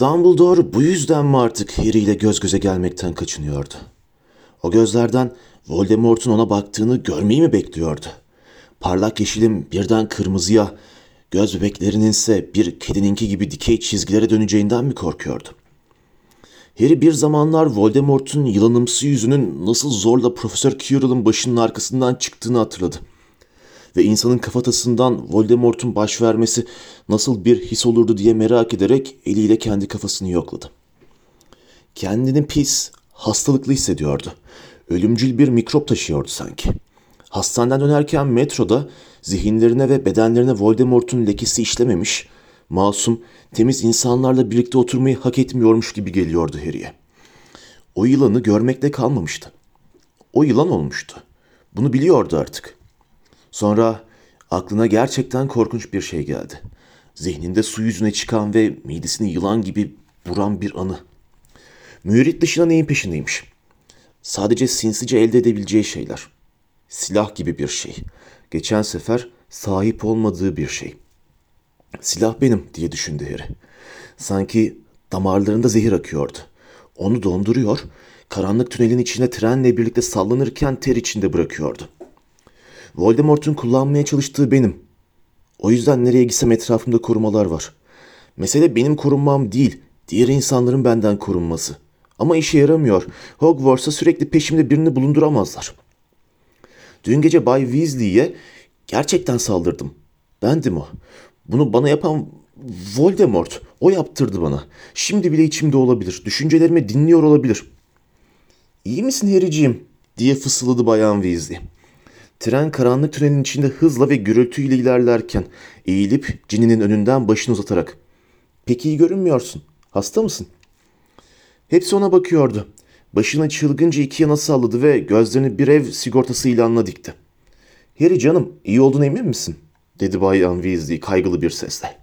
Dumbledore bu yüzden mi artık Harry ile göz göze gelmekten kaçınıyordu? O gözlerden Voldemort'un ona baktığını görmeyi mi bekliyordu? Parlak yeşilin birden kırmızıya, göz bebeklerinin ise bir kedininki gibi dikey çizgilere döneceğinden mi korkuyordu? Harry bir zamanlar Voldemort'un yılanımsı yüzünün nasıl zorla Profesör Quirrell'ın başının arkasından çıktığını hatırladı. Ve insanın kafatasından Voldemort'un baş vermesi nasıl bir his olurdu diye merak ederek eliyle kendi kafasını yokladı. Kendini pis, hastalıklı hissediyordu. Ölümcül bir mikrop taşıyordu sanki. Hastaneden dönerken metroda zihinlerine ve bedenlerine Voldemort'un lekesi işlememiş, masum, temiz insanlarla birlikte oturmayı hak etmiyormuş gibi geliyordu Harry'e. O yılanı görmekle kalmamıştı. O yılan olmuştu. Bunu biliyordu artık. Sonra aklına gerçekten korkunç bir şey geldi. Zihninde su yüzüne çıkan ve midesini yılan gibi vuran bir anı. Mürit dışına neyin peşindeymiş? Sadece sinsice elde edebileceği şeyler. Silah gibi bir şey. Geçen sefer sahip olmadığı bir şey. Silah benim diye düşündü Harry. Sanki damarlarında zehir akıyordu. Onu donduruyor, karanlık tünelin içine trenle birlikte sallanırken ter içinde bırakıyordu. Voldemort'un kullanmaya çalıştığı benim. O yüzden nereye gitsem etrafımda korumalar var. Mesele benim korunmam değil, diğer insanların benden korunması. Ama işe yaramıyor. Hogwarts'a sürekli peşimde birini bulunduramazlar. Dün gece Bay Weasley'e gerçekten saldırdım. Bendim o. Bunu bana yapan Voldemort. O yaptırdı bana. Şimdi bile içimde olabilir. Düşüncelerimi dinliyor olabilir. İyi misin Harry'ciğim? diye fısıldadı Bayan Weasley. Tren karanlık tünelin içinde hızla ve gürültüyle ilerlerken eğilip Ginny'nin önünden başını uzatarak ''Peki iyi görünmüyorsun. Hasta mısın?'' Hepsi ona bakıyordu. Başını çılgınca iki yana salladı ve gözlerini bir ev sigortası ilanına dikti. ''Harry canım iyi olduğuna emin misin?'' dedi Bayan Weasley kaygılı bir sesle.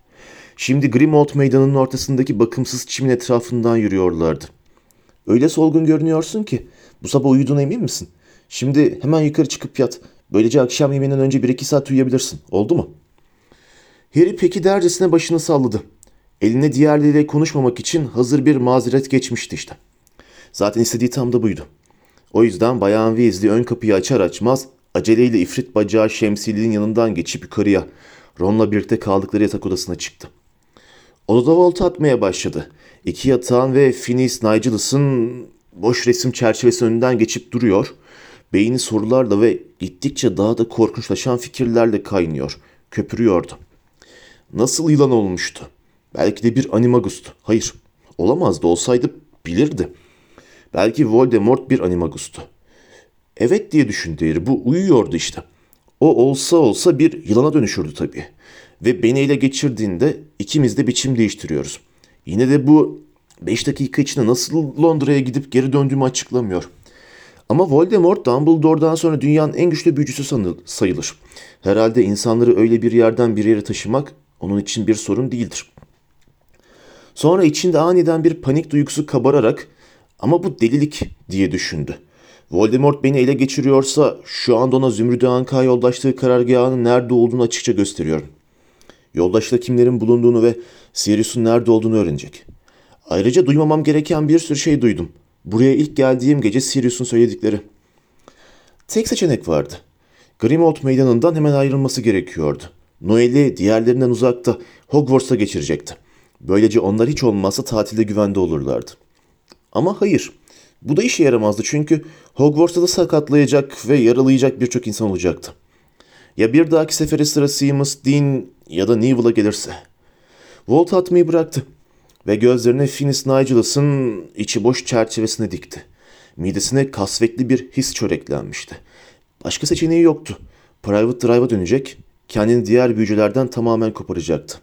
Şimdi Grimmauld meydanının ortasındaki bakımsız çimin etrafından yürüyorlardı. Öyle solgun görünüyorsun ki bu sabah uyuduğuna emin misin? Şimdi hemen yukarı çıkıp yat. Böylece akşam yemeğinden önce bir iki saat uyuyabilirsin. Oldu mu? Harry peki dercesine başını salladı. Eline diğerleriyle konuşmamak için hazır bir mazeret geçmişti işte. Zaten istediği tam da buydu. O yüzden Bayan Weasley ön kapıyı açar açmaz aceleyle ifrit bacağı şemsiyeliğin yanından geçip yukarıya Ron'la birlikte kaldıkları yatak odasına çıktı. Odada volta atmaya başladı. İki yatağın ve Phineas Nigeles'ın boş resim çerçevesi önünden geçip duruyor. Beyni sorularla ve gittikçe daha da korkunçlaşan fikirlerle kaynıyor, köpürüyordu. Nasıl yılan olmuştu? Belki de bir animagust'u. Hayır, olamazdı. Olsaydı bilirdi. Belki Voldemort bir animagust'u. Evet diye düşündü Harry. Bu uyuyordu işte. O olsa olsa bir yılana dönüşürdü tabii. Ve beni ele geçirdiğinde ikimiz de biçim değiştiriyoruz. Yine de bu 5 dakika içinde nasıl Londra'ya gidip geri döndüğümü açıklamıyor. Ama Voldemort Dumbledore'dan sonra dünyanın en güçlü büyücüsü sayılır. Herhalde insanları öyle bir yerden bir yere taşımak onun için bir sorun değildir. Sonra içinde aniden bir panik duygusu kabararak ama bu delilik diye düşündü. Voldemort beni ele geçiriyorsa şu anda ona Zümrüt Anka yoldaşlığı karargahının nerede olduğunu açıkça gösteriyorum. Yoldaşta kimlerin bulunduğunu ve Sirius'un nerede olduğunu öğrenecek. Ayrıca duymamam gereken bir sürü şey duydum. Buraya ilk geldiğim gece Sirius'un söyledikleri. Tek seçenek vardı. Grimmauld meydanından hemen ayrılması gerekiyordu. Noel'i diğerlerinden uzakta Hogwarts'a geçirecekti. Böylece onlar hiç olmazsa tatilde güvende olurlardı. Ama hayır. Bu da işe yaramazdı çünkü Hogwarts'ta da sakatlayacak ve yaralayacak birçok insan olacaktı. Ya bir dahaki sefere sıra Seamus, Dean ya da Neville'a gelirse. Volt atmayı bıraktı ve gözlerini Finis Nigelus'ın içi boş çerçevesine dikti. Midesine kasvetli bir his çöreklenmişti. Başka seçeneği yoktu. Private Drive'a dönecek, kendini diğer büyücülerden tamamen koparacaktı.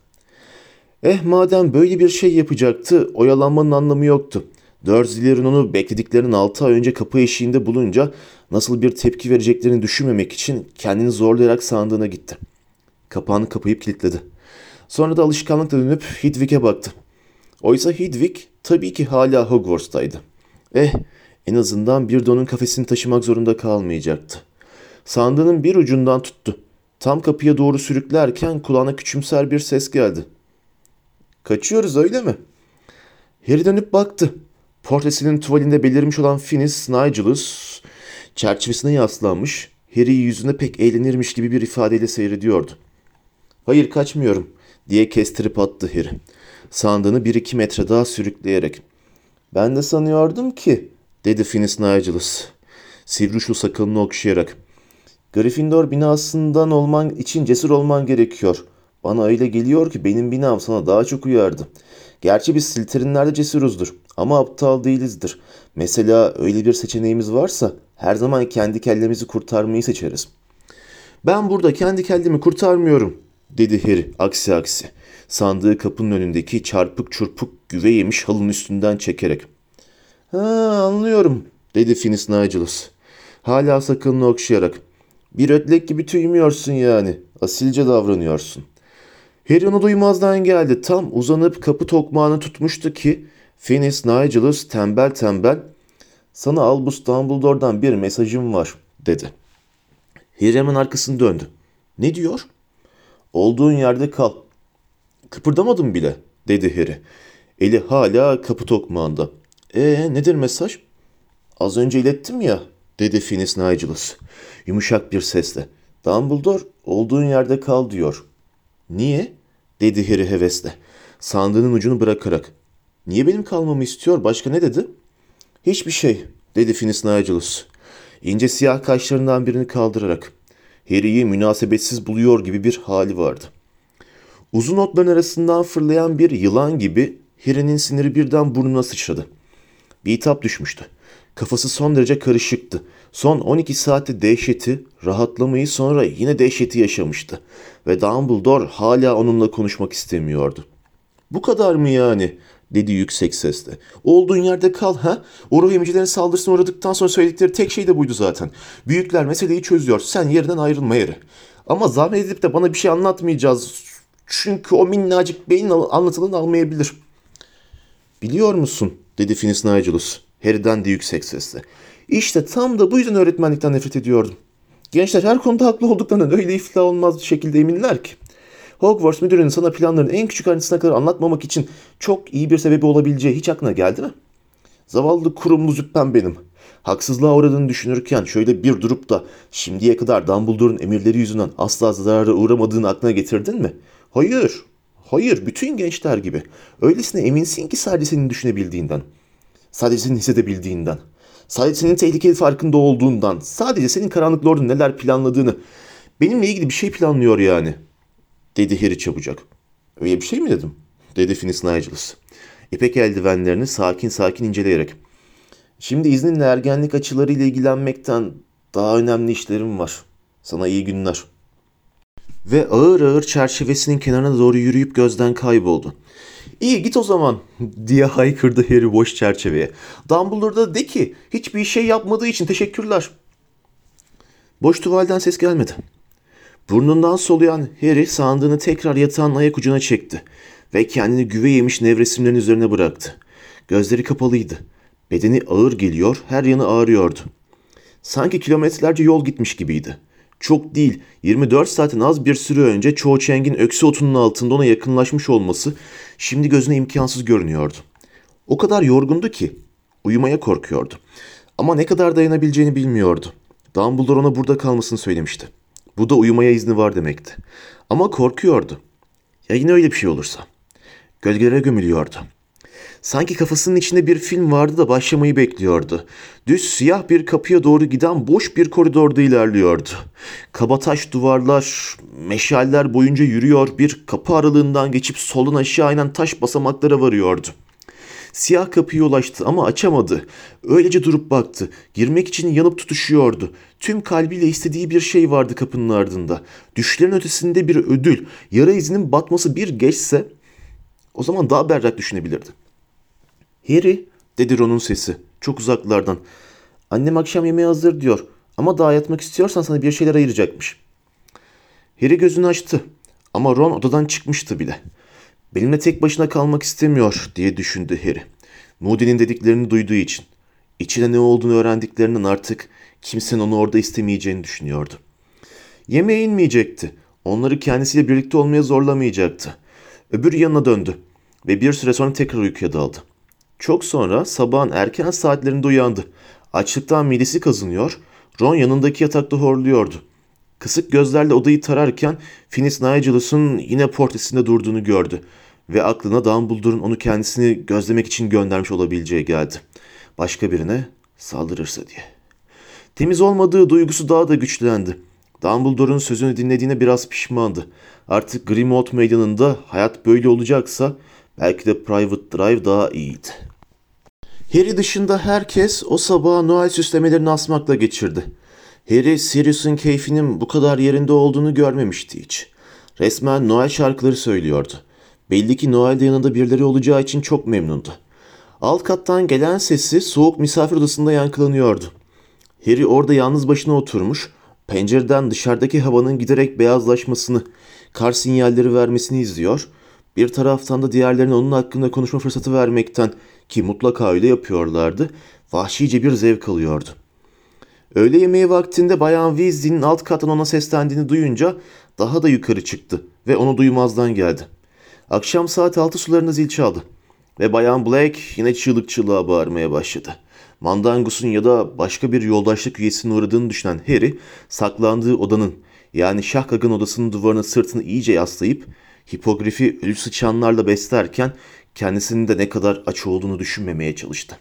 Eh madem böyle bir şey yapacaktı, oyalanmanın anlamı yoktu. Dursley'lerin onu beklediklerinin altı ay önce kapı eşiğinde bulunca nasıl bir tepki vereceklerini düşünmemek için kendini zorlayarak sandığına gitti. Kapağını kapayıp kilitledi. Sonra da alışkanlıkla dönüp Hedwig'e baktı. Oysa Hedwig tabii ki hala Hogwarts'taydı. Eh, en azından bir donun kafesini taşımak zorunda kalmayacaktı. Sandığının bir ucundan tuttu. Tam kapıya doğru sürüklerken kulağına küçümser bir ses geldi. Kaçıyoruz öyle mi? Harry dönüp baktı. Portresinin tuvalinde belirmiş olan Finis Nigelus çerçevesine yaslanmış, Harry'i yüzüne pek eğlenirmiş gibi bir ifadeyle seyrediyordu. Hayır kaçmıyorum diye kestirip attı Harry. Sandığını bir iki metre daha sürükleyerek. Ben de sanıyordum ki dedi Finis Nigelus. Sivri sakalını okşayarak. Gryffindor binasından olman için cesur olman gerekiyor. Bana öyle geliyor ki benim binam sana daha çok uyardı. Gerçi biz Slytherinlerde cesuruzdur ama aptal değilizdir. Mesela öyle bir seçeneğimiz varsa her zaman kendi kellemizi kurtarmayı seçeriz. Ben burada kendi kellemi kurtarmıyorum dedi Harry aksi aksi. Sandığı kapının önündeki çarpık çurpuk güve yemiş halının üstünden çekerek. Ha anlıyorum dedi Finis Nigelus. Hala sakalını okşayarak. Bir ötlek gibi tüymüyorsun yani. Asilce davranıyorsun. Harry onu duymazdan geldi. Tam uzanıp kapı tokmağını tutmuştu ki Finis Nigelus tembel tembel sana Albus Dumbledore'dan bir mesajım var dedi. Harry hemen arkasını döndü. Ne diyor? Olduğun yerde kal. Kıpırdamadım bile dedi Harry. Eli hala kapı tokmağında. Ee nedir mesaj? Az önce ilettim ya dedi Finis Nigelus yumuşak bir sesle. Dumbledore olduğun yerde kal diyor. Niye? dedi Harry hevesle. Sandığının ucunu bırakarak. Niye benim kalmamı istiyor? Başka ne dedi? Hiçbir şey dedi Finis Nigelus. İnce siyah kaşlarından birini kaldırarak. Harry'i münasebetsiz buluyor gibi bir hali vardı. Uzun otların arasından fırlayan bir yılan gibi Harry'nin siniri birden burnuna sıçradı. Bir hitap düşmüştü. Kafası son derece karışıktı. Son 12 saatte dehşeti, rahatlamayı sonra yine dehşeti yaşamıştı. Ve Dumbledore hala onunla konuşmak istemiyordu. Bu kadar mı yani? dedi yüksek sesle. Olduğun yerde kal ha? Uğur yemicilerin saldırısına uğradıktan sonra söyledikleri tek şey de buydu zaten. Büyükler meseleyi çözüyor. Sen yerinden ayrılma yeri. Ama zahmet edip de bana bir şey anlatmayacağız. Çünkü o minnacık beyin anlatılanı almayabilir. Biliyor musun? dedi Finis Nigelus. Harry'den de yüksek sesle. İşte tam da bu yüzden öğretmenlikten nefret ediyordum. Gençler her konuda haklı olduklarından öyle iflah olmaz bir şekilde eminler ki. Hogwarts müdürünün sana planların en küçük ayrıntısına kadar anlatmamak için çok iyi bir sebebi olabileceği hiç aklına geldi mi? Zavallı kurumlu züppen benim. Haksızlığa uğradığını düşünürken şöyle bir durup da şimdiye kadar Dumbledore'un emirleri yüzünden asla zarara uğramadığını aklına getirdin mi? Hayır. Hayır, bütün gençler gibi. Öylesine eminsin ki sadece senin düşünebildiğinden. Sadece senin hissedebildiğinden. Sadece senin tehlikeli farkında olduğundan. Sadece senin karanlık lordun neler planladığını. Benimle ilgili bir şey planlıyor yani. Dedi Harry çabucak. Öyle bir şey mi dedim? Dedi Finis Nigelus. İpek eldivenlerini sakin sakin inceleyerek. Şimdi izninle ergenlik açılarıyla ilgilenmekten daha önemli işlerim var. Sana iyi günler. Ve ağır ağır çerçevesinin kenarına doğru yürüyüp gözden kayboldu. İyi git o zaman diye haykırdı Harry boş çerçeveye. Dumbledore da de ki hiçbir şey yapmadığı için teşekkürler. Boş tuvalden ses gelmedi. Burnundan soluyan Harry sandığını tekrar yatağın ayak ucuna çekti ve kendini güve yemiş nevresimlerin üzerine bıraktı. Gözleri kapalıydı. Bedeni ağır geliyor, her yanı ağrıyordu. Sanki kilometrelerce yol gitmiş gibiydi. Çok değil, 24 saatin az bir süre önce Cho Chang'in öksü otunun altında ona yakınlaşmış olması şimdi gözüne imkansız görünüyordu. O kadar yorgundu ki uyumaya korkuyordu. Ama ne kadar dayanabileceğini bilmiyordu. Dumbledore ona burada kalmasını söylemişti. Bu da uyumaya izni var demekti. Ama korkuyordu. Ya yine öyle bir şey olursa? Gölgelere gömülüyordu. Sanki kafasının içinde bir film vardı da başlamayı bekliyordu. Düz siyah bir kapıya doğru giden boş bir koridorda ilerliyordu. Kabataş duvarlar, meşaller boyunca yürüyor, bir kapı aralığından geçip solun aşağı inen taş basamaklara varıyordu. Siyah kapıya ulaştı ama açamadı. Öylece durup baktı. Girmek için yanıp tutuşuyordu. Tüm kalbiyle istediği bir şey vardı kapının ardında. Düşlerin ötesinde bir ödül. Yara izinin batması bir geçse o zaman daha berrak düşünebilirdi. Harry, dedi Ron'un sesi çok uzaklardan. Annem akşam yemeği hazır diyor ama daha yatmak istiyorsan sana bir şeyler ayıracakmış. Harry gözünü açtı ama Ron odadan çıkmıştı bile. Benimle tek başına kalmak istemiyor diye düşündü Harry. Moody'nin dediklerini duyduğu için. İçine ne olduğunu öğrendiklerinden artık kimsenin onu orada istemeyeceğini düşünüyordu. Yemeğe inmeyecekti. Onları kendisiyle birlikte olmaya zorlamayacaktı. Öbür yanına döndü ve bir süre sonra tekrar uykuya daldı. Çok sonra sabahın erken saatlerinde uyandı. Açlıktan midesi kazınıyor, Ron yanındaki yatakta horluyordu. Kısık gözlerle odayı tararken Finis Nigelus'un yine portresinde durduğunu gördü ve aklına Dumbledore'un onu kendisini gözlemek için göndermiş olabileceği geldi. Başka birine saldırırsa diye. Temiz olmadığı duygusu daha da güçlendi. Dumbledore'un sözünü dinlediğine biraz pişmandı. Artık Grimmauld meydanında hayat böyle olacaksa belki de Private Drive daha iyiydi. Harry dışında herkes o sabahı Noel süslemelerini asmakla geçirdi. Harry, Sirius'un keyfinin bu kadar yerinde olduğunu görmemişti hiç. Resmen Noel şarkıları söylüyordu. Belli ki Noel'de yanında birileri olacağı için çok memnundu. Alt kattan gelen sesi soğuk misafir odasında yankılanıyordu. Harry orada yalnız başına oturmuş, pencereden dışarıdaki havanın giderek beyazlaşmasını, kar sinyalleri vermesini izliyor, bir taraftan da diğerlerine onun hakkında konuşma fırsatı vermekten ki mutlaka öyle yapıyorlardı, vahşice bir zevk alıyordu. Öğle yemeği vaktinde Bayan Weasley'nin alt kattan ona seslendiğini duyunca daha da yukarı çıktı ve onu duymazdan geldi. Akşam saat altı sularında zil çaldı ve Bayan Black yine çığlık çığlığa bağırmaya başladı. Mandangus'un ya da başka bir yoldaşlık üyesinin uğradığını düşünen Harry, saklandığı odanın yani Şahkag'ın odasının duvarına sırtını iyice yaslayıp hipografi ölü sıçanlarla beslerken kendisinin de ne kadar aç olduğunu düşünmemeye çalıştı.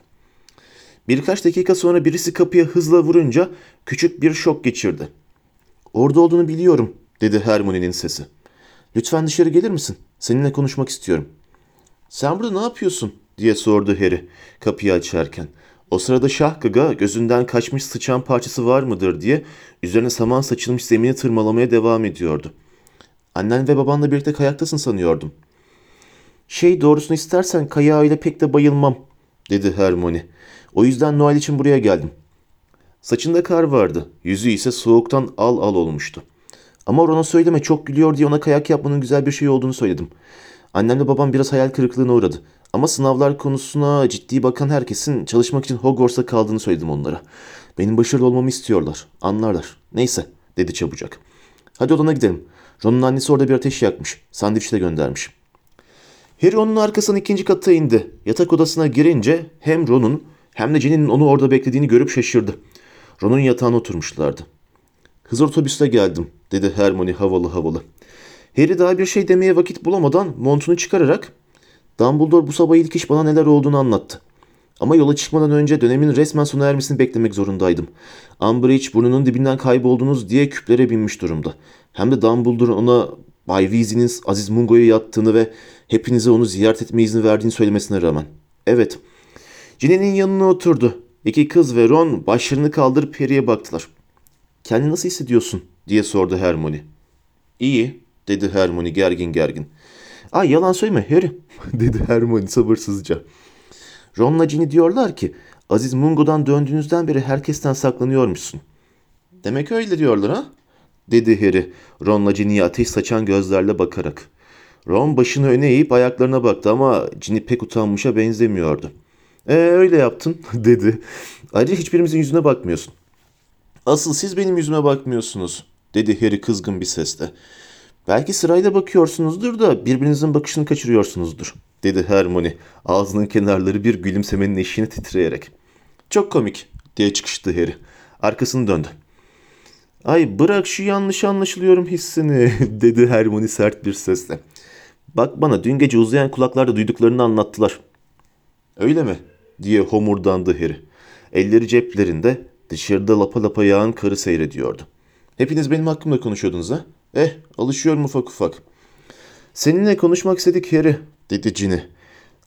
Birkaç dakika sonra birisi kapıya hızla vurunca küçük bir şok geçirdi. Orada olduğunu biliyorum, dedi Hermione'nin sesi. Lütfen dışarı gelir misin? Seninle konuşmak istiyorum. Sen burada ne yapıyorsun? diye sordu Harry kapıyı açarken. O sırada Şahgaga gözünden kaçmış sıçan parçası var mıdır diye üzerine saman saçılmış zemini tırmalamaya devam ediyordu. Annen ve babanla birlikte kayaktasın sanıyordum. Şey doğrusunu istersen kayağıyla pek de bayılmam, dedi Hermione. O yüzden Noel için buraya geldim. Saçında kar vardı, yüzü ise soğuktan al al olmuştu. Ama Ron'a söyleme çok gülüyor diye ona kayak yapmanın güzel bir şey olduğunu söyledim. Annemle babam biraz hayal kırıklığına uğradı. Ama sınavlar konusuna ciddi bakan herkesin çalışmak için Hogwarts'ta kaldığını söyledim onlara. Benim başarılı olmamı istiyorlar. Anlarlar. Neyse dedi çabucak. Hadi odana gidelim. Ron'un annesi orada bir ateş yakmış. Sandviç de göndermiş. Harry onun arkasından ikinci kata indi. Yatak odasına girince hem Ron'un hem de Ginny'nin onu orada beklediğini görüp şaşırdı. Ron'un yatağına oturmuşlardı. Hız otobüsle geldim dedi Hermione havalı havalı. Harry daha bir şey demeye vakit bulamadan montunu çıkararak Dumbledore bu sabah ilk iş bana neler olduğunu anlattı. Ama yola çıkmadan önce dönemin resmen sona ermesini beklemek zorundaydım. Umbridge burnunun dibinden kayboldunuz diye küplere binmiş durumda. Hem de Dumbledore ona Bay Weasley'nin Aziz Mungo'ya yattığını ve hepinize onu ziyaret etme izni verdiğini söylemesine rağmen. Evet. Ginny'nin yanına oturdu. İki kız ve Ron başlarını kaldırıp Harry'e baktılar. Kendini nasıl hissediyorsun diye sordu Hermione. İyi dedi Hermione gergin gergin. Ay yalan söyleme Harry dedi Hermione sabırsızca. Ron'la Ginny diyorlar ki Aziz Mungo'dan döndüğünüzden beri herkesten saklanıyormuşsun. Demek öyle diyorlar ha? dedi Harry Ron'la Ginny'ye ateş saçan gözlerle bakarak. Ron başını öne eğip ayaklarına baktı ama Ginny pek utanmışa benzemiyordu. E öyle yaptın dedi. Ayrıca hiçbirimizin yüzüne bakmıyorsun. Asıl siz benim yüzüme bakmıyorsunuz dedi Harry kızgın bir sesle. Belki sırayla bakıyorsunuzdur da birbirinizin bakışını kaçırıyorsunuzdur, dedi Hermione ağzının kenarları bir gülümsemenin eşiğine titreyerek. Çok komik, diye çıkıştı Harry. Arkasını döndü. Ay bırak şu yanlış anlaşılıyorum hissini, dedi Hermione sert bir sesle. Bak bana dün gece uzayan kulaklarda duyduklarını anlattılar. Öyle mi? diye homurdandı Harry. Elleri ceplerinde dışarıda lapa lapa yağan karı seyrediyordu. Hepiniz benim hakkımda konuşuyordunuz ha? Eh alışıyorum ufak ufak. Seninle konuşmak istedik Harry dedi Ginny.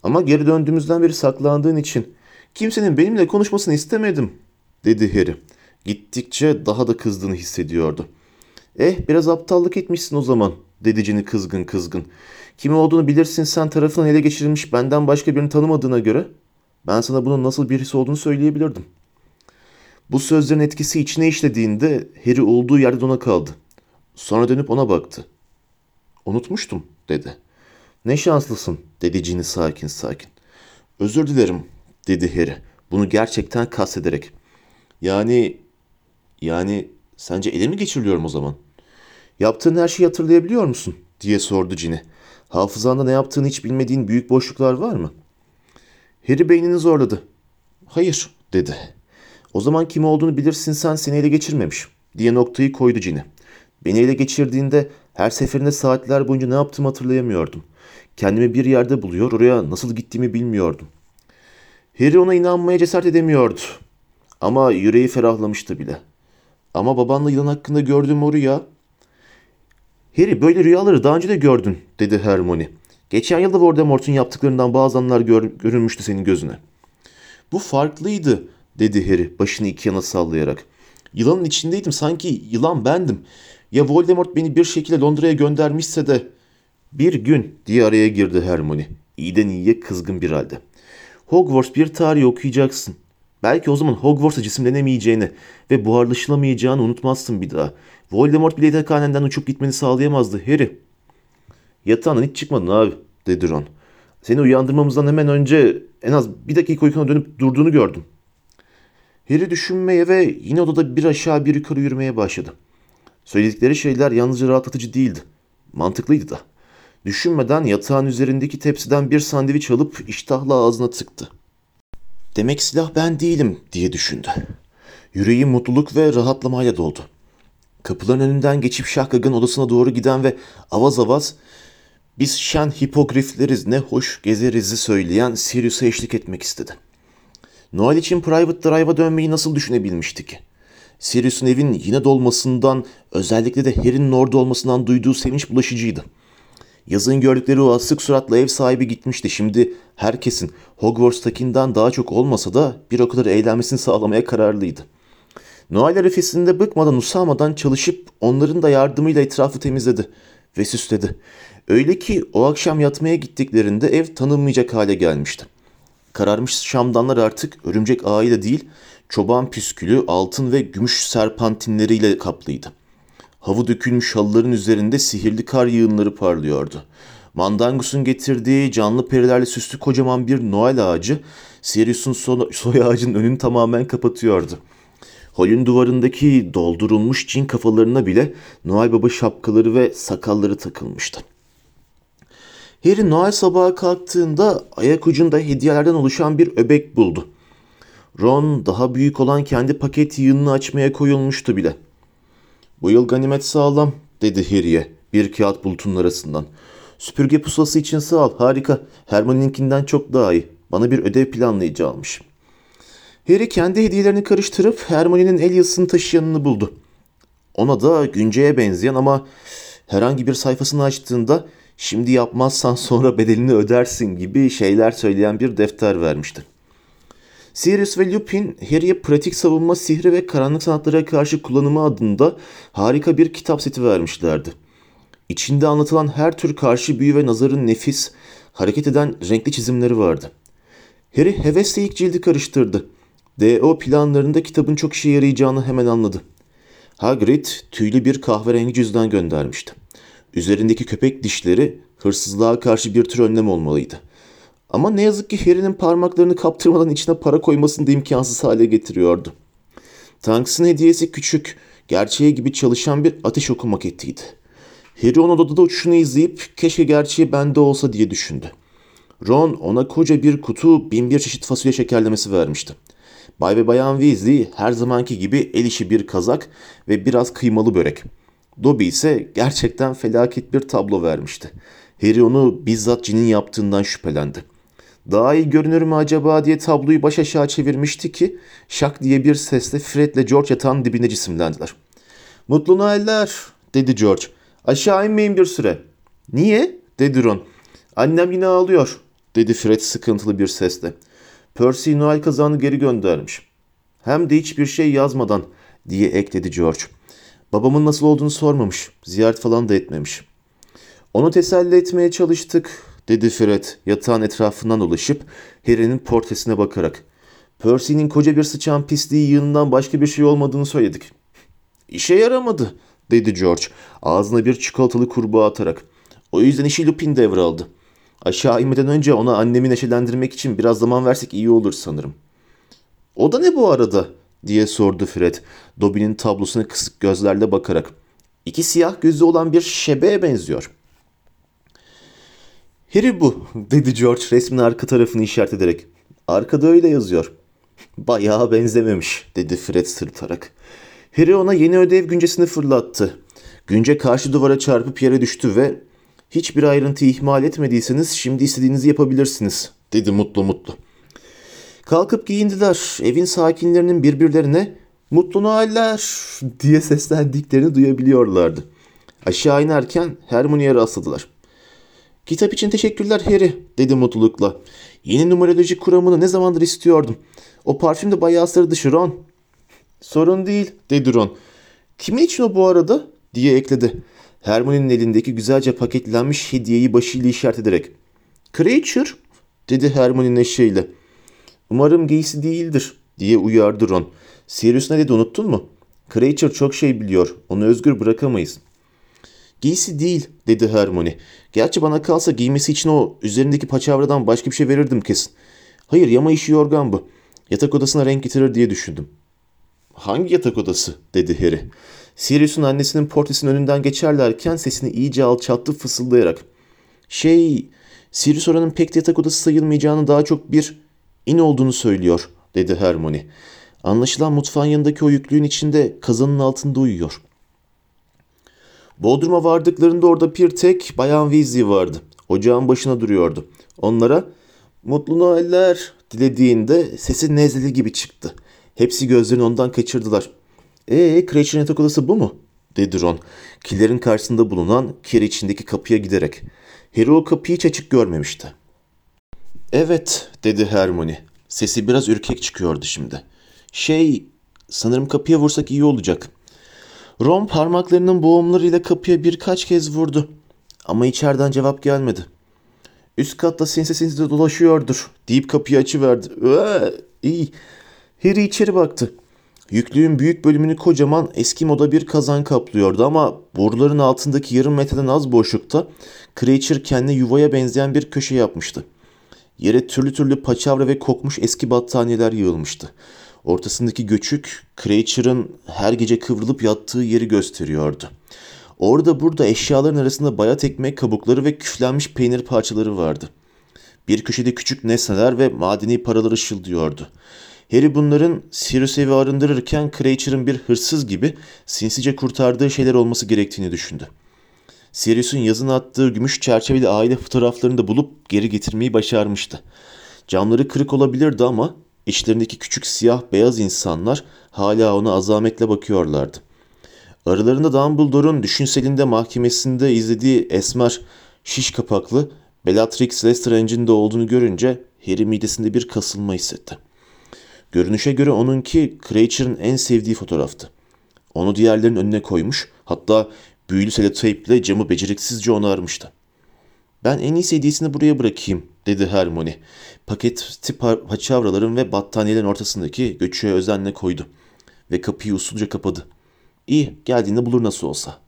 Ama geri döndüğümüzden beri saklandığın için kimsenin benimle konuşmasını istemedim dedi Harry. Gittikçe daha da kızdığını hissediyordu. Eh biraz aptallık etmişsin o zaman dedi Ginny kızgın kızgın. Kim olduğunu bilirsin sen tarafından ele geçirilmiş benden başka birini tanımadığına göre ben sana bunun nasıl birisi olduğunu söyleyebilirdim. Bu sözlerin etkisi içine işlediğinde Harry olduğu yerde dona kaldı. Sonra dönüp ona baktı. Unutmuştum dedi. Ne şanslısın dedi Ginny sakin sakin. Özür dilerim dedi Harry. Bunu gerçekten kastederek. Yani yani sence ele mi geçiriliyorum o zaman? Yaptığın her şeyi hatırlayabiliyor musun? diye sordu Ginny. Hafızanda ne yaptığını hiç bilmediğin büyük boşluklar var mı? Harry beynini zorladı. Hayır dedi. O zaman kim olduğunu bilirsin sen seni ele geçirmemiş diye noktayı koydu Cini. Beni ele geçirdiğinde her seferinde saatler boyunca ne yaptığımı hatırlayamıyordum. Kendimi bir yerde buluyor, oraya nasıl gittiğimi bilmiyordum. Harry ona inanmaya cesaret edemiyordu. Ama yüreği ferahlamıştı bile. Ama babanla yılan hakkında gördüğüm o rüya... Harry böyle rüyaları daha önce de gördün dedi Hermione. Geçen yılda Voldemort'un yaptıklarından bazı anlar gör, görünmüştü senin gözüne. Bu farklıydı dedi Harry başını iki yana sallayarak. Yılanın içindeydim sanki yılan bendim. Ya Voldemort beni bir şekilde Londra'ya göndermişse de... Bir gün diye araya girdi Hermione. İyiden iyiye kızgın bir halde. Hogwarts bir tarih okuyacaksın. Belki o zaman Hogwarts'a cisimlenemeyeceğini ve buharlaşılamayacağını unutmazsın bir daha. Voldemort bile yatakhanenden uçup gitmeni sağlayamazdı Harry. Yatağından hiç çıkmadın abi dedi Ron. Seni uyandırmamızdan hemen önce en az bir dakika uykuna dönüp durduğunu gördüm. Harry düşünmeye ve yine odada bir aşağı bir yukarı yürümeye başladı. Söyledikleri şeyler yalnızca rahatlatıcı değildi. Mantıklıydı da. Düşünmeden yatağın üzerindeki tepsiden bir sandviç alıp iştahla ağzına tıktı. Demek silah ben değilim diye düşündü. Yüreği mutluluk ve rahatlamayla doldu. Kapıların önünden geçip Şahkag'ın odasına doğru giden ve avaz avaz biz şen hipogrifleriz ne hoş gezeriz'i söyleyen Sirius'a eşlik etmek istedi. Noel için Private Drive'a dönmeyi nasıl düşünebilmişti ki? Sirius'un evin yine dolmasından, özellikle de Harry'nin orada olmasından duyduğu sevinç bulaşıcıydı. Yazın gördükleri o asık suratla ev sahibi gitmişti. Şimdi herkesin Hogwarts'takinden daha çok olmasa da bir o kadar eğlenmesini sağlamaya kararlıydı. Noel arifesinde bıkmadan usamadan çalışıp onların da yardımıyla etrafı temizledi ve süsledi. Öyle ki o akşam yatmaya gittiklerinde ev tanınmayacak hale gelmişti. Kararmış şamdanlar artık örümcek ağıyla değil, çoban püskülü, altın ve gümüş serpantinleriyle kaplıydı. Havu dökülmüş halıların üzerinde sihirli kar yığınları parlıyordu. Mandangus'un getirdiği canlı perilerle süslü kocaman bir Noel ağacı Sirius'un soy ağacının önünü tamamen kapatıyordu. Holün duvarındaki doldurulmuş cin kafalarına bile Noel Baba şapkaları ve sakalları takılmıştı. Harry Noel sabahı kalktığında ayak ucunda hediyelerden oluşan bir öbek buldu. Ron daha büyük olan kendi paket yığınını açmaya koyulmuştu bile. Bu yıl ganimet sağlam dedi Harry'e bir kağıt bulutunun arasından. Süpürge pusulası için sağ ol harika. Hermione'ninkinden çok daha iyi. Bana bir ödev planlayıcı almış. Harry kendi hediyelerini karıştırıp Hermione'nin el yazısını taşıyanını buldu. Ona da günceye benzeyen ama herhangi bir sayfasını açtığında şimdi yapmazsan sonra bedelini ödersin gibi şeyler söyleyen bir defter vermişti. Sirius ve Lupin, Harry'e pratik savunma sihri ve karanlık sanatlara karşı kullanımı adında harika bir kitap seti vermişlerdi. İçinde anlatılan her tür karşı büyü ve nazarın nefis, hareket eden renkli çizimleri vardı. Harry hevesle ilk cildi karıştırdı. D.O. planlarında kitabın çok işe yarayacağını hemen anladı. Hagrid tüylü bir kahverengi cüzdan göndermişti. Üzerindeki köpek dişleri hırsızlığa karşı bir tür önlem olmalıydı. Ama ne yazık ki Harry'nin parmaklarını kaptırmadan içine para koymasını da imkansız hale getiriyordu. Tanks'ın hediyesi küçük, gerçeğe gibi çalışan bir ateş oku maketiydi. Harry onun odada uçuşunu izleyip keşke gerçeği bende olsa diye düşündü. Ron ona koca bir kutu bin bir çeşit fasulye şekerlemesi vermişti. Bay ve Bayan Weasley her zamanki gibi el işi bir kazak ve biraz kıymalı börek. Dobby ise gerçekten felaket bir tablo vermişti. Harry onu bizzat cinin yaptığından şüphelendi. Daha iyi görünür mü acaba diye tabloyu baş aşağı çevirmişti ki şak diye bir sesle Fred ile George yatağın dibine cisimlendiler. Mutlu Noeller dedi George. Aşağı inmeyin bir süre. Niye? dedi Ron. Annem yine ağlıyor dedi Fred sıkıntılı bir sesle. Percy Noel kazağını geri göndermiş. Hem de hiçbir şey yazmadan diye ekledi George. Babamın nasıl olduğunu sormamış, ziyaret falan da etmemiş. Onu teselli etmeye çalıştık dedi Fred yatağın etrafından dolaşıp Harry'nin portresine bakarak. Percy'nin koca bir sıçan pisliği yığınından başka bir şey olmadığını söyledik. İşe yaramadı dedi George ağzına bir çikolatalı kurbağa atarak. O yüzden işi Lupin devraldı. Aşağı inmeden önce ona annemi neşelendirmek için biraz zaman versek iyi olur sanırım. O da ne bu arada? diye sordu Fred, Dobby'nin tablosuna kısık gözlerle bakarak. İki siyah gözü olan bir şebeğe benziyor. Harry bu, dedi George resmin arka tarafını işaret ederek. Arkada öyle yazıyor. Bayağı benzememiş dedi Fred sırıtarak. Harry ona yeni ödev güncesini fırlattı. Günce karşı duvara çarpıp yere düştü ve hiçbir ayrıntıyı ihmal etmediyseniz şimdi istediğinizi yapabilirsiniz dedi mutlu mutlu. Kalkıp giyindiler. Evin sakinlerinin birbirlerine mutlu Noeller diye seslendiklerini duyabiliyorlardı. Aşağı inerken Hermione'ye rastladılar. Kitap için teşekkürler Harry dedi mutlulukla. Yeni numeroloji kuramını ne zamandır istiyordum. O parfüm de bayağı sarı Ron. Sorun değil dedi Ron. Kimin için o bu arada diye ekledi. Hermione'nin elindeki güzelce paketlenmiş hediyeyi başıyla işaret ederek. Creature dedi Hermione neşeyle. Umarım giysi değildir diye uyardı Ron. Sirius ne dedi unuttun mu? Creature çok şey biliyor. Onu özgür bırakamayız. Giysi değil dedi Hermione. Gerçi bana kalsa giymesi için o üzerindeki paçavradan başka bir şey verirdim kesin. Hayır yama işi yorgan bu. Yatak odasına renk getirir diye düşündüm. Hangi yatak odası dedi Harry. Sirius'un annesinin portresinin önünden geçerlerken sesini iyice alçalttı fısıldayarak. Şey, Sirius oranın pek yatak odası sayılmayacağını daha çok bir in olduğunu söylüyor dedi Hermione. Anlaşılan mutfağın yanındaki o yüklüğün içinde kazanın altında uyuyor. Bodrum'a vardıklarında orada bir tek Bayan Weasley vardı. Ocağın başına duruyordu. Onlara mutlu Noeller dilediğinde sesi nezleli gibi çıktı. Hepsi gözlerini ondan kaçırdılar. Ee, Cratchit'in yatak odası bu mu? dedi Ron. Kilerin karşısında bulunan kir içindeki kapıya giderek. Harry o kapıyı hiç açık görmemişti. Evet, dedi Hermione. Sesi biraz ürkek çıkıyordu şimdi. Şey, sanırım kapıya vursak iyi olacak. Ron parmaklarının boğumlarıyla kapıya birkaç kez vurdu. Ama içeriden cevap gelmedi. Üst katta sinsi sinsi dolaşıyordur deyip kapıyı açıverdi. Ee, iyi. Harry içeri baktı. Yüklüğün büyük bölümünü kocaman eski moda bir kazan kaplıyordu ama boruların altındaki yarım metreden az boşlukta Creature kendine yuvaya benzeyen bir köşe yapmıştı. Yere türlü türlü paçavra ve kokmuş eski battaniyeler yığılmıştı. Ortasındaki göçük Creature'ın her gece kıvrılıp yattığı yeri gösteriyordu. Orada burada eşyaların arasında bayat ekmek kabukları ve küflenmiş peynir parçaları vardı. Bir köşede küçük nesneler ve madeni paralar ışıldıyordu. Harry bunların Sirius evi arındırırken Creature'ın bir hırsız gibi sinsice kurtardığı şeyler olması gerektiğini düşündü. Sirius'un yazın attığı gümüş çerçeveli aile fotoğraflarını da bulup geri getirmeyi başarmıştı. Camları kırık olabilirdi ama içlerindeki küçük siyah beyaz insanlar hala ona azametle bakıyorlardı. Aralarında Dumbledore'un düşünselinde mahkemesinde izlediği esmer, şiş kapaklı Bellatrix Lestrange'in de olduğunu görünce Harry midesinde bir kasılma hissetti. Görünüşe göre onunki Creature'ın en sevdiği fotoğraftı. Onu diğerlerinin önüne koymuş, hatta büyülü seloteyple camı beceriksizce onarmıştı. Ben en iyisi hediyesini buraya bırakayım, dedi Hermione. Paketi paçavraların ve battaniyelerin ortasındaki göçüğe özenle koydu. Ve kapıyı usulca kapadı. İyi, geldiğinde bulur nasıl olsa.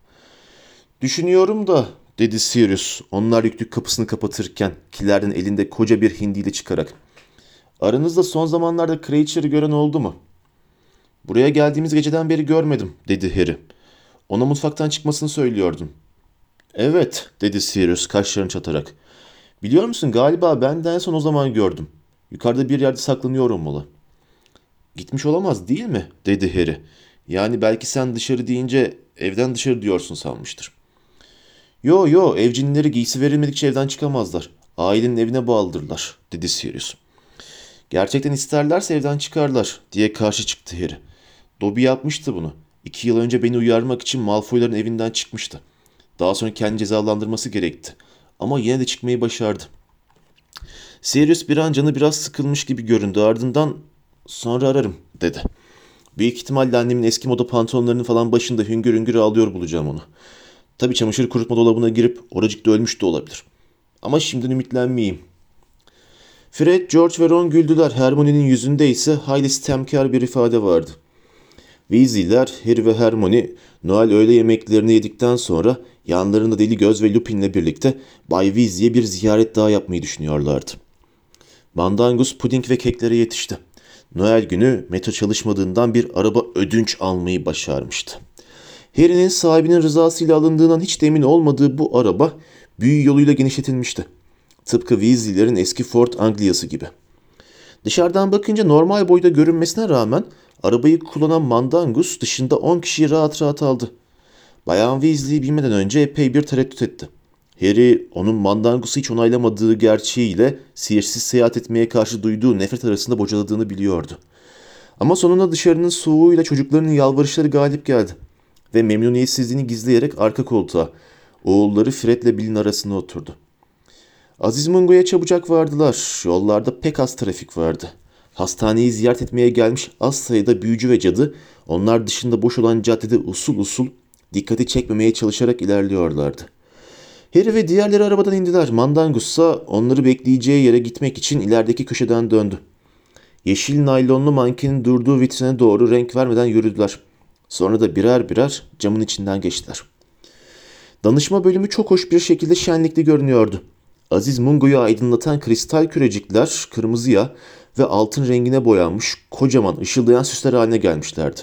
Düşünüyorum da, dedi Sirius, onlar yüklük kapısını kapatırken, kilerden elinde koca bir hindiyle çıkarak. Aranızda son zamanlarda Creature'ı gören oldu mu? Buraya geldiğimiz geceden beri görmedim, dedi Harry. Ona mutfaktan çıkmasını söylüyordum. Evet, dedi Sirius kaşlarını çatarak. Biliyor musun galiba ben de en son o zaman gördüm. Yukarıda bir yerde saklanıyor olmalı. Gitmiş olamaz değil mi? dedi Harry. Yani belki sen dışarı deyince evden dışarı diyorsun sanmıştır. Yo yo evcinleri giysi verilmedikçe evden çıkamazlar. Ailenin evine bağlıdırlar dedi Sirius. Gerçekten isterlerse evden çıkarlar diye karşı çıktı Harry. Dobby yapmıştı bunu. İki yıl önce beni uyarmak için Malfoy'ların evinden çıkmıştı. Daha sonra kendi cezalandırması gerekti. Ama yine de çıkmayı başardı. Sirius bir an canı biraz sıkılmış gibi göründü. Ardından sonra ararım dedi. Büyük ihtimalle annemin eski moda pantolonlarının falan başında hüngür hüngür ağlıyor bulacağım onu. Tabii çamaşır kurutma dolabına girip oracıkta ölmüş de olabilir. Ama şimdiden ümitlenmeyeyim. Fred, George ve Ron güldüler. Hermione'nin yüzünde ise hayli sistemkar bir ifade vardı. Weasley'ler, Harry ve Hermione Noel öğle yemeklerini yedikten sonra yanlarında Deli Göz ve Lupin'le birlikte Bay Weasley'e bir ziyaret daha yapmayı düşünüyorlardı. Mandangus puding ve keklere yetişti. Noel günü metro çalışmadığından bir araba ödünç almayı başarmıştı. Harry'nin sahibinin rızasıyla alındığından hiç de olmadığı bu araba büyü yoluyla genişletilmişti. Tıpkı Weasley'lerin eski Ford Anglia'sı gibi. Dışarıdan bakınca normal boyda görünmesine rağmen arabayı kullanan Mandangus dışında 10 kişiyi rahat rahat aldı. Bayan Weasley'i bilmeden önce epey bir tereddüt etti. Harry onun Mandangus'u hiç onaylamadığı gerçeğiyle sihirsiz seyahat etmeye karşı duyduğu nefret arasında bocaladığını biliyordu. Ama sonunda dışarının soğuğuyla çocuklarının yalvarışları galip geldi. Ve memnuniyetsizliğini gizleyerek arka koltuğa, oğulları Fred'le Bill'in arasına oturdu. Aziz Mungo'ya çabucak vardılar. Yollarda pek az trafik vardı. Hastaneyi ziyaret etmeye gelmiş az sayıda büyücü ve cadı, onlar dışında boş olan caddede usul usul dikkati çekmemeye çalışarak ilerliyorlardı. Harry ve diğerleri arabadan indiler. Mandangus ise onları bekleyeceği yere gitmek için ilerideki köşeden döndü. Yeşil naylonlu mankenin durduğu vitrine doğru renk vermeden yürüdüler. Sonra da birer birer camın içinden geçtiler. Danışma bölümü çok hoş bir şekilde şenlikli görünüyordu. Aziz Mungo'yu aydınlatan kristal kürecikler kırmızıya ve altın rengine boyanmış kocaman ışıldayan süsler haline gelmişlerdi.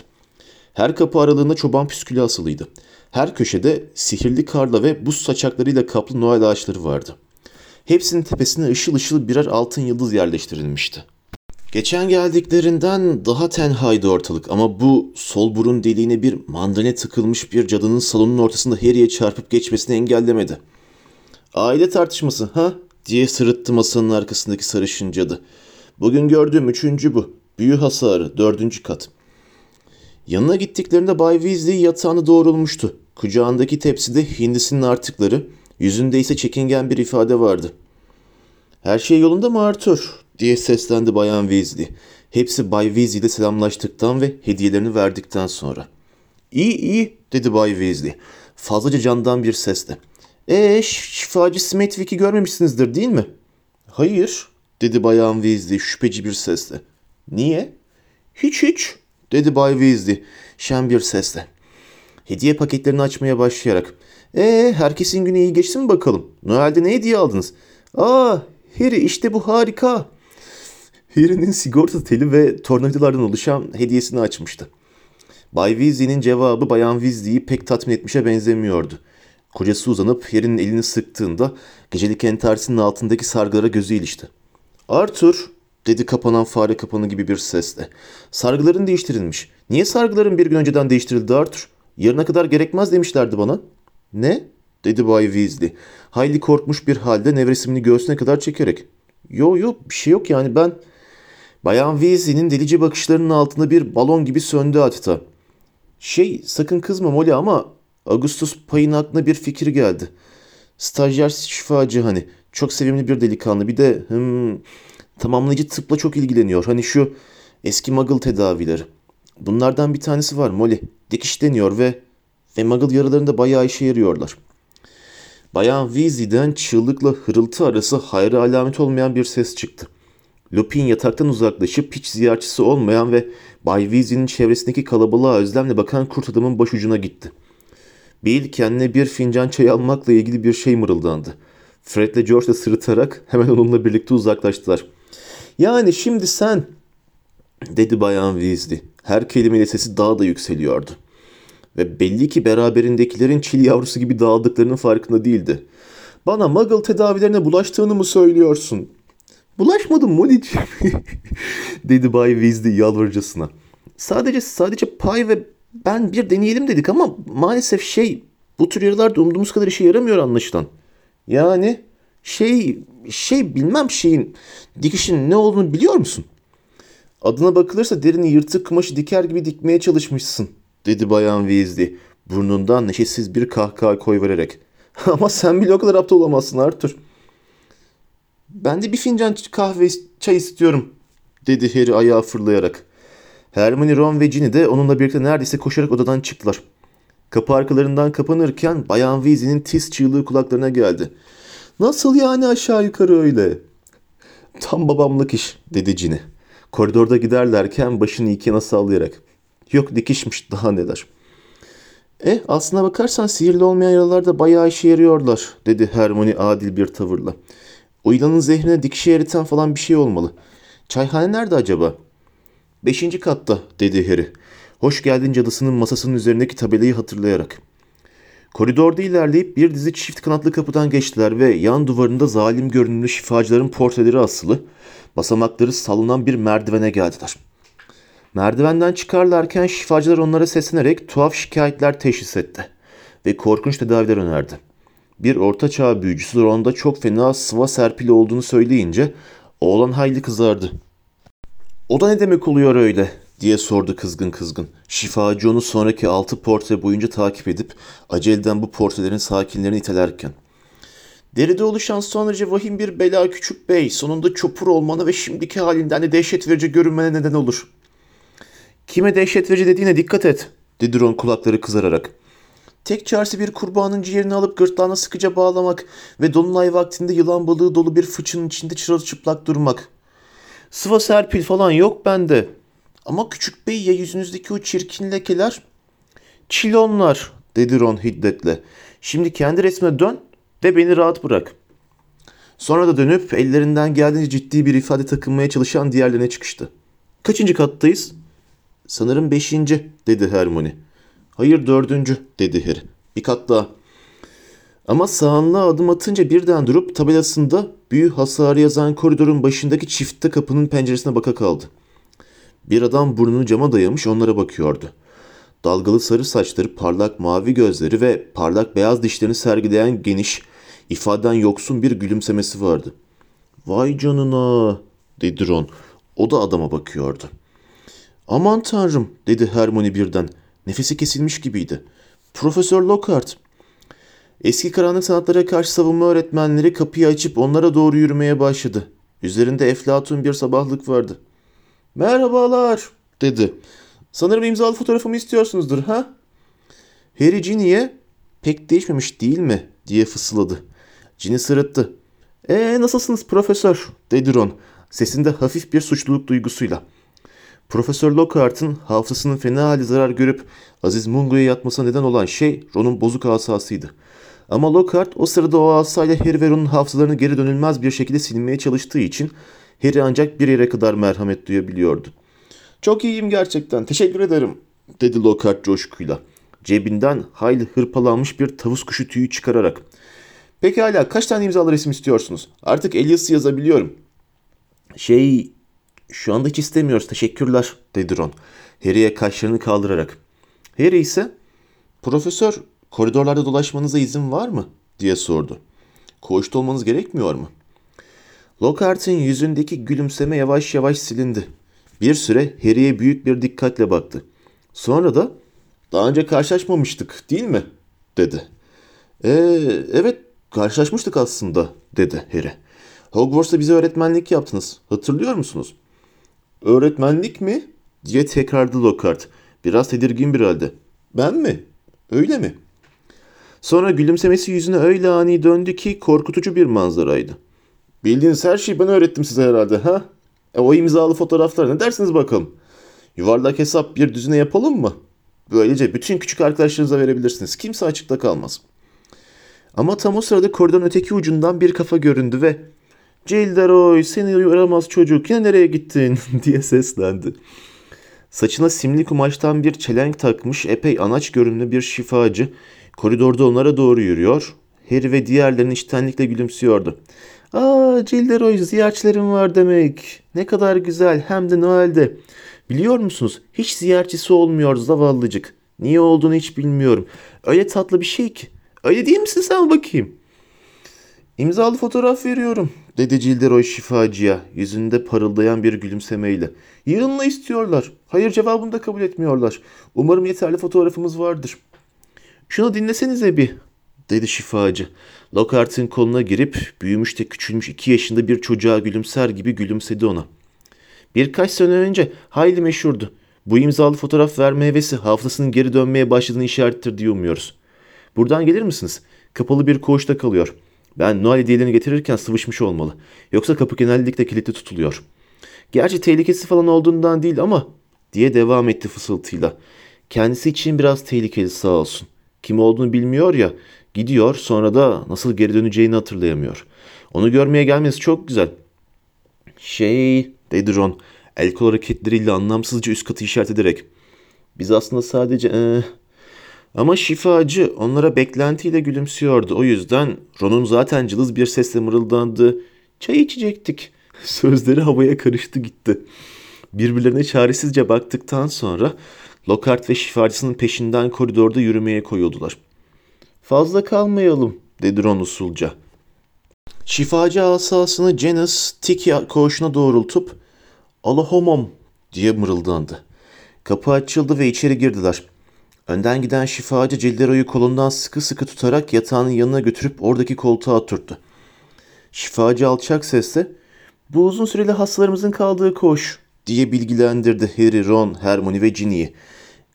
Her kapı aralığında çoban püskülü asılıydı. Her köşede sihirli karla ve buz saçaklarıyla kaplı Noel ağaçları vardı. Hepsinin tepesine ışıl ışıl birer altın yıldız yerleştirilmişti. Geçen geldiklerinden daha tenhaydı ortalık ama bu sol burun deliğine bir mandrine tıkılmış bir cadının salonun ortasında Harry'e çarpıp geçmesini engellemedi. Aile tartışması ha? diye sırıttı masanın arkasındaki sarışın cadı. Bugün gördüğüm üçüncü bu. Büyü hasarı, dördüncü kat. Yanına gittiklerinde Bay Weasley yatağını doğrulmuştu. Kucağındaki tepside hindisinin artıkları, yüzünde ise çekingen bir ifade vardı. Her şey yolunda mı Arthur? diye seslendi Bayan Weasley. Hepsi Bay Weasley ile selamlaştıktan ve hediyelerini verdikten sonra. İyi iyi dedi Bay Weasley. Fazlaca candan bir sesle. Eee şifacı Smithwick'i görmemişsinizdir değil mi? Hayır dedi Bayan Weasley şüpheci bir sesle. Niye? Hiç hiç dedi Bay Weasley şen bir sesle. Hediye paketlerini açmaya başlayarak. Ee herkesin günü iyi geçti mi bakalım? Noel'de ne hediye aldınız? Aa Harry işte bu harika. Harry'nin sigorta teli ve tornavidalardan oluşan hediyesini açmıştı. Bay Weasley'nin cevabı Bayan Weasley'i pek tatmin etmişe benzemiyordu. Kocası uzanıp Harry'nin elini sıktığında gecelik entarsinin altındaki sargılara gözü ilişti. Arthur, dedi kapanan fare kapanı gibi bir sesle. Sargıların değiştirilmiş. Niye sargıların bir gün önceden değiştirildi Arthur? Yarına kadar gerekmez demişlerdi bana. Ne? dedi Bay Weasley. Hayli korkmuş bir halde nevresimini göğsüne kadar çekerek. Yo yo bir şey yok yani ben... Bayan Weasley'nin delici bakışlarının altında bir balon gibi söndü adeta. Şey sakın kızma Molly ama Augustus Pay'ın aklına bir fikir geldi. Stajyer şifacı hani çok sevimli bir delikanlı bir de hmm, tamamlayıcı tıpla çok ilgileniyor. Hani şu eski muggle tedavileri. Bunlardan bir tanesi var Molly. Dikiş deniyor ve ve muggle yaralarında bayağı işe yarıyorlar. Bayan Weasley'den çığlıkla hırıltı arası hayra alamet olmayan bir ses çıktı. Lupin yataktan uzaklaşıp hiç ziyaretçisi olmayan ve Bay Weasley'nin çevresindeki kalabalığa özlemle bakan kurt adamın başucuna gitti. Bill kendine bir fincan çay almakla ilgili bir şey mırıldandı. Fred ile George de sırıtarak hemen onunla birlikte uzaklaştılar. Yani şimdi sen dedi Bayan Weasley. Her kelimeyle sesi daha da yükseliyordu. Ve belli ki beraberindekilerin çil yavrusu gibi dağıldıklarının farkında değildi. Bana muggle tedavilerine bulaştığını mı söylüyorsun? Bulaşmadım Molly'ciğim dedi Bay Weasley yalvarıcısına. Sadece sadece Pay ve ben bir deneyelim dedik ama maalesef şey bu tür yaralarda umduğumuz kadar işe yaramıyor anlaşılan. Yani şey şey bilmem şeyin dikişin ne olduğunu biliyor musun? Adına bakılırsa derini yırtık kumaşı diker gibi dikmeye çalışmışsın dedi Bayan Weasley burnundan neşesiz bir kahkaha koyvererek. Ama sen bile o kadar aptal olamazsın Arthur. Ben de bir fincan kahve çay istiyorum dedi Harry ayağa fırlayarak. Hermione, Ron ve Ginny de onunla birlikte neredeyse koşarak odadan çıktılar. Kapı arkalarından kapanırken Bayan Weasley'nin tiz çığlığı kulaklarına geldi. Nasıl yani aşağı yukarı öyle? Tam babamlık iş dedi Ginny. Koridorda giderlerken başını iki yana sallayarak. Yok dikişmiş daha neler. E aslına bakarsan sihirli olmayan yaralarda bayağı işe yarıyorlar dedi Hermione adil bir tavırla. O yılanın zehrine dikişe eriten falan bir şey olmalı. Çayhane nerede acaba? Beşinci katta dedi Harry. Hoş geldin cadısının masasının üzerindeki tabelayı hatırlayarak. Koridorda ilerleyip bir dizi çift kanatlı kapıdan geçtiler ve yan duvarında zalim görünümlü şifacıların portreleri asılı, Basamakları sallanan bir merdivene geldiler. Merdivenden çıkarlarken şifacılar onlara seslenerek tuhaf şikayetler teşhis etti ve korkunç tedaviler önerdi. Bir ortaçağ büyücüsü Ron'da çok fena sıva serpili olduğunu söyleyince oğlan hayli kızardı. O da ne demek oluyor öyle diye sordu kızgın kızgın. Şifacı onu sonraki altı portre boyunca takip edip aceleden bu portrelerin sakinlerini itelerken. Deride oluşan son derece vahim bir bela küçük bey sonunda çopur olmana ve şimdiki halinden de dehşet verici görünmene neden olur. Kime dehşet verici dediğine dikkat et dedi Ron kulakları kızararak. Tek çaresi bir kurbanın ciğerini alıp gırtlağına sıkıca bağlamak ve dolunay vaktinde yılan balığı dolu bir fıçının içinde çırılçıplak durmak. Sıva serpil falan yok bende. Ama küçük bey ya yüzünüzdeki o çirkin lekeler? Çilonlar dedi Ron hiddetle. Şimdi kendi resmine dön ve beni rahat bırak. Sonra da dönüp ellerinden geldiğince ciddi bir ifade takınmaya çalışan diğerlerine çıkıştı. Kaçıncı kattayız? Sanırım beşinci dedi Hermione. Hayır dördüncü dedi Harry. Bir kat daha. Ama sağınlığa adım atınca birden durup tabelasında büyü hasarı yazan koridorun başındaki çifte kapının penceresine baka kaldı. Bir adam burnunu cama dayamış onlara bakıyordu. Dalgalı sarı saçları, parlak mavi gözleri ve parlak beyaz dişlerini sergileyen geniş, ifaden yoksun bir gülümsemesi vardı. Vay canına dedi Ron. O da adama bakıyordu. Aman tanrım dedi Hermione birden. Nefesi kesilmiş gibiydi. Profesör Lockhart. Eski karanlık sanatlara karşı savunma öğretmenleri kapıyı açıp onlara doğru yürümeye başladı. Üzerinde eflatun bir sabahlık vardı. Merhabalar dedi. Sanırım imzalı fotoğrafımı istiyorsunuzdur ha? Harry Ginny'e pek değişmemiş değil mi diye fısıldadı. Ginny sırıttı. Ee nasılsınız profesör dedi Ron sesinde hafif bir suçluluk duygusuyla. Profesör Lockhart'ın hafızasının fena hali zarar görüp Aziz Mungo'ya yatmasına neden olan şey Ron'un bozuk asasıydı. Ama Lockhart o sırada o asayla Harry ve Ron'un hafızalarını geri dönülmez bir şekilde silinmeye çalıştığı için Harry ancak bir yere kadar merhamet duyabiliyordu. Çok iyiyim gerçekten teşekkür ederim dedi Lockhart coşkuyla. Cebinden hayli hırpalanmış bir tavus kuşu tüyü çıkararak. Pekala kaç tane imzalı resim istiyorsunuz? Artık el yazısı yazabiliyorum. Şey şu anda hiç istemiyoruz teşekkürler dedi Ron. Harry'e kaşlarını kaldırarak. Harry ise profesör koridorlarda dolaşmanıza izin var mı diye sordu. Koğuşta olmanız gerekmiyor mu? Lockhart'ın yüzündeki gülümseme yavaş yavaş silindi. Bir süre Harry'e büyük bir dikkatle baktı. Sonra da daha önce karşılaşmamıştık değil mi? dedi. Ee, evet karşılaşmıştık aslında dedi Harry. Hogwarts'ta bize öğretmenlik yaptınız. Hatırlıyor musunuz? Öğretmenlik mi? diye tekrarladı Lockhart. Biraz tedirgin bir halde. Ben mi? Öyle mi? Sonra gülümsemesi yüzüne öyle ani döndü ki korkutucu bir manzaraydı. Bildiğiniz her şeyi ben öğrettim size herhalde ha? E, o imzalı fotoğraflar ne dersiniz bakalım? Yuvarlak hesap bir düzine yapalım mı? Böylece bütün küçük arkadaşlarınıza verebilirsiniz. Kimse açıkta kalmaz. Ama tam o sırada koridorun öteki ucundan bir kafa göründü ve Cilderoy seni yaramaz çocuk yine nereye gittin diye seslendi. Saçına simli kumaştan bir çelenk takmış epey anaç görünümlü bir şifacı koridorda onlara doğru yürüyor. Harry ve diğerlerin içtenlikle gülümsüyordu. Aa Cilderoy ziyaretçilerim var demek. Ne kadar güzel hem de Noel'de. Biliyor musunuz hiç ziyaretçisi olmuyor zavallıcık. Niye olduğunu hiç bilmiyorum. Öyle tatlı bir şey ki. Öyle değil misin sen bakayım? İmzalı fotoğraf veriyorum dedi Cilderoy şifacıya yüzünde parıldayan bir gülümsemeyle. Yığınla istiyorlar. Hayır cevabını da kabul etmiyorlar. Umarım yeterli fotoğrafımız vardır. Şunu dinlesenize bir dedi şifacı. Lockhart'ın koluna girip büyümüş de küçülmüş iki yaşında bir çocuğa gülümser gibi gülümsedi ona. Birkaç sene önce hayli meşhurdu. Bu imzalı fotoğraf verme hevesi hafızasının geri dönmeye başladığını işarettir diye umuyoruz. Buradan gelir misiniz? Kapalı bir koğuşta kalıyor. Ben Noel hediyelerini getirirken sıvışmış olmalı. Yoksa kapı genellikle kilitli tutuluyor. Gerçi tehlikesi falan olduğundan değil ama diye devam etti fısıltıyla. Kendisi için biraz tehlikeli sağ olsun. Kim olduğunu bilmiyor ya. Gidiyor sonra da nasıl geri döneceğini hatırlayamıyor. Onu görmeye gelmesi çok güzel. Şey dedi Ron el kol hareketleriyle anlamsızca üst katı işaret ederek. Biz aslında sadece ee, ama şifacı onlara beklentiyle gülümsüyordu. O yüzden Ron'un zaten cılız bir sesle mırıldandığı çay içecektik Sözleri havaya karıştı gitti. Birbirlerine çaresizce baktıktan sonra Lockhart ve şifacısının peşinden koridorda yürümeye koyuldular. Fazla kalmayalım dedi Ron usulca. Şifacı asasını Janus Tiki koğuşuna doğrultup Allahomom diye mırıldandı. Kapı açıldı ve içeri girdiler. Önden giden şifacı Cildero'yu kolundan sıkı sıkı tutarak yatağının yanına götürüp oradaki koltuğa oturttu. Şifacı alçak sesle bu uzun süreli hastalarımızın kaldığı koğuş diye bilgilendirdi Harry, Ron, Hermione ve Ginny'yi.